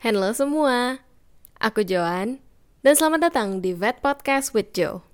Halo semua, aku Joan, dan selamat datang di Vet Podcast with Joe.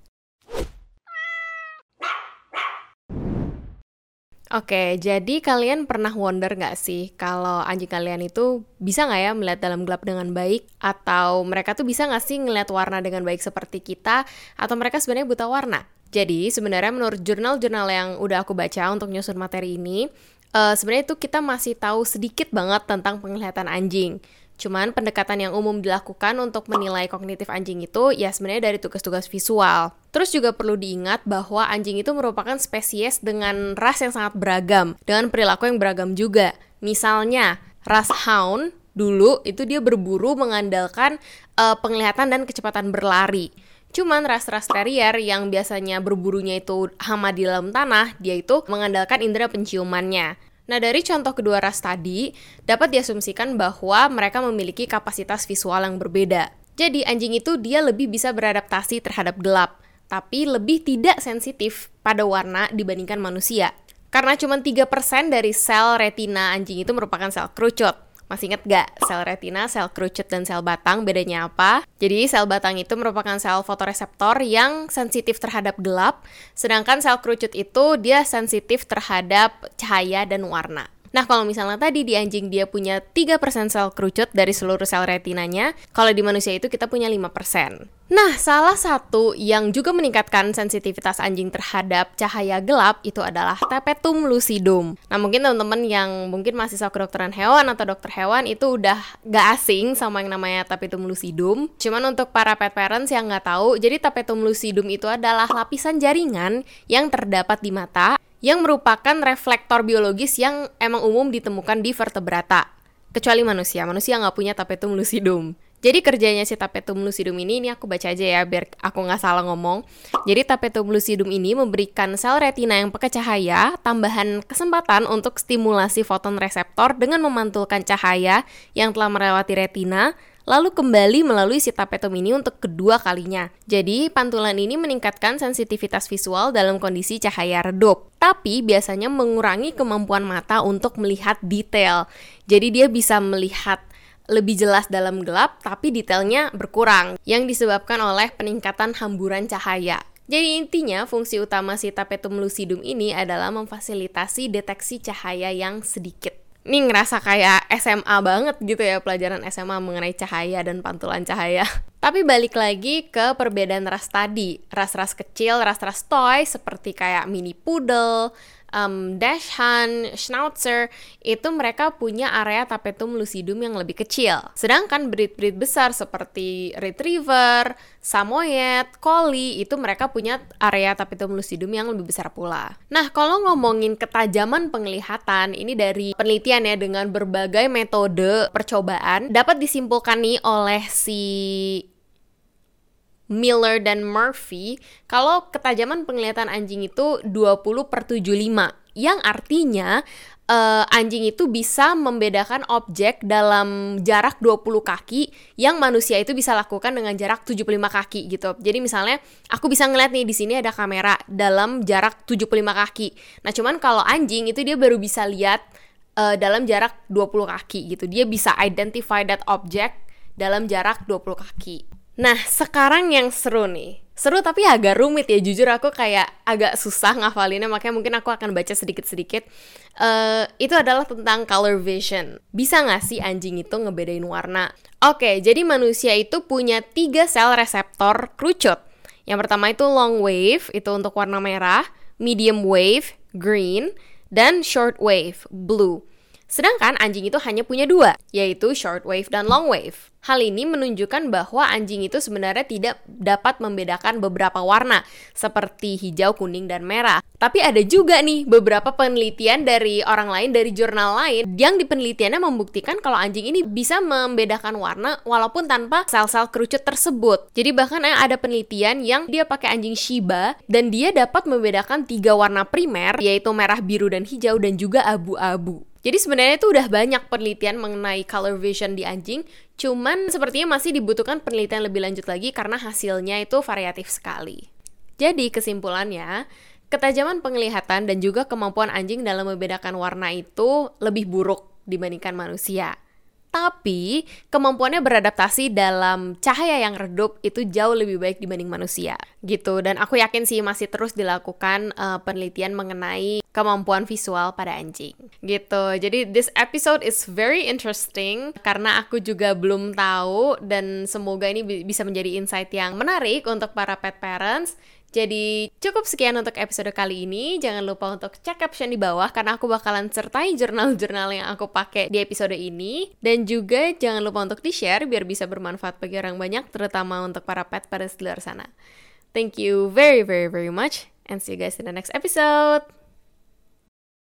Oke, jadi kalian pernah wonder nggak sih kalau anjing kalian itu bisa nggak ya melihat dalam gelap dengan baik? Atau mereka tuh bisa nggak sih ngeliat warna dengan baik seperti kita? Atau mereka sebenarnya buta warna? Jadi sebenarnya menurut jurnal-jurnal yang udah aku baca untuk nyusun materi ini, uh, sebenarnya itu kita masih tahu sedikit banget tentang penglihatan anjing. Cuman pendekatan yang umum dilakukan untuk menilai kognitif anjing itu ya sebenarnya dari tugas-tugas visual. Terus juga perlu diingat bahwa anjing itu merupakan spesies dengan ras yang sangat beragam, dengan perilaku yang beragam juga. Misalnya, ras hound dulu itu dia berburu mengandalkan uh, penglihatan dan kecepatan berlari. Cuman ras-ras terrier yang biasanya berburunya itu hama di dalam tanah, dia itu mengandalkan indera penciumannya. Nah, dari contoh kedua ras tadi, dapat diasumsikan bahwa mereka memiliki kapasitas visual yang berbeda. Jadi, anjing itu dia lebih bisa beradaptasi terhadap gelap, tapi lebih tidak sensitif pada warna dibandingkan manusia. Karena cuma 3% dari sel retina anjing itu merupakan sel kerucut. Masih inget gak sel retina, sel kerucut, dan sel batang bedanya apa? Jadi sel batang itu merupakan sel fotoreseptor yang sensitif terhadap gelap, sedangkan sel kerucut itu dia sensitif terhadap cahaya dan warna. Nah, kalau misalnya tadi di anjing dia punya 3% sel kerucut dari seluruh sel retinanya, kalau di manusia itu kita punya 5%. Nah, salah satu yang juga meningkatkan sensitivitas anjing terhadap cahaya gelap itu adalah tapetum lucidum. Nah, mungkin teman-teman yang mungkin masih kedokteran hewan atau dokter hewan itu udah gak asing sama yang namanya tapetum lucidum. Cuman untuk para pet parents yang nggak tahu, jadi tapetum lucidum itu adalah lapisan jaringan yang terdapat di mata yang merupakan reflektor biologis yang emang umum ditemukan di vertebrata. Kecuali manusia, manusia nggak punya tapetum lucidum. Jadi kerjanya si tapetum lucidum ini, ini aku baca aja ya biar aku nggak salah ngomong. Jadi tapetum lucidum ini memberikan sel retina yang pakai cahaya tambahan kesempatan untuk stimulasi foton reseptor dengan memantulkan cahaya yang telah melewati retina lalu kembali melalui si tapetum ini untuk kedua kalinya. Jadi, pantulan ini meningkatkan sensitivitas visual dalam kondisi cahaya redup, tapi biasanya mengurangi kemampuan mata untuk melihat detail. Jadi, dia bisa melihat lebih jelas dalam gelap, tapi detailnya berkurang, yang disebabkan oleh peningkatan hamburan cahaya. Jadi intinya fungsi utama si tapetum lucidum ini adalah memfasilitasi deteksi cahaya yang sedikit. Ini ngerasa kayak SMA banget gitu ya pelajaran SMA mengenai cahaya dan pantulan cahaya. Tapi balik lagi ke perbedaan ras tadi. Ras-ras kecil, ras-ras toy seperti kayak mini poodle, um, Dachshund, Schnauzer itu mereka punya area tapetum lucidum yang lebih kecil. Sedangkan breed-breed besar seperti Retriever, Samoyed, Collie itu mereka punya area tapetum lucidum yang lebih besar pula. Nah, kalau ngomongin ketajaman penglihatan, ini dari penelitian ya dengan berbagai metode percobaan dapat disimpulkan nih oleh si Miller dan Murphy kalau ketajaman penglihatan anjing itu 20 per 75 yang artinya uh, anjing itu bisa membedakan objek dalam jarak 20 kaki yang manusia itu bisa lakukan dengan jarak 75 kaki gitu. Jadi misalnya aku bisa ngeliat nih di sini ada kamera dalam jarak 75 kaki. Nah, cuman kalau anjing itu dia baru bisa lihat uh, dalam jarak 20 kaki gitu. Dia bisa identify that object dalam jarak 20 kaki. Nah, sekarang yang seru nih. Seru tapi agak rumit ya, jujur aku kayak agak susah ngafalinnya, makanya mungkin aku akan baca sedikit-sedikit. Uh, itu adalah tentang color vision. Bisa nggak sih anjing itu ngebedain warna? Oke, jadi manusia itu punya tiga sel reseptor kerucut. Yang pertama itu long wave, itu untuk warna merah, medium wave, green, dan short wave, blue. Sedangkan anjing itu hanya punya dua, yaitu short wave dan long wave. Hal ini menunjukkan bahwa anjing itu sebenarnya tidak dapat membedakan beberapa warna seperti hijau, kuning, dan merah. Tapi ada juga nih beberapa penelitian dari orang lain dari jurnal lain yang di penelitiannya membuktikan kalau anjing ini bisa membedakan warna walaupun tanpa sel-sel kerucut tersebut. Jadi bahkan ada penelitian yang dia pakai anjing Shiba dan dia dapat membedakan tiga warna primer yaitu merah, biru, dan hijau dan juga abu-abu. Jadi sebenarnya itu udah banyak penelitian mengenai color vision di anjing, cuman sepertinya masih dibutuhkan penelitian lebih lanjut lagi karena hasilnya itu variatif sekali. Jadi kesimpulannya, ketajaman penglihatan dan juga kemampuan anjing dalam membedakan warna itu lebih buruk dibandingkan manusia. Tapi kemampuannya beradaptasi dalam cahaya yang redup itu jauh lebih baik dibanding manusia gitu. Dan aku yakin sih masih terus dilakukan uh, penelitian mengenai kemampuan visual pada anjing gitu. Jadi this episode is very interesting karena aku juga belum tahu dan semoga ini bisa menjadi insight yang menarik untuk para pet parents jadi cukup sekian untuk episode kali ini. Jangan lupa untuk cek caption di bawah karena aku bakalan sertai jurnal-jurnal yang aku pakai di episode ini. Dan juga jangan lupa untuk di-share biar bisa bermanfaat bagi orang banyak, terutama untuk para pet parents di luar sana. Thank you very very very much and see you guys in the next episode.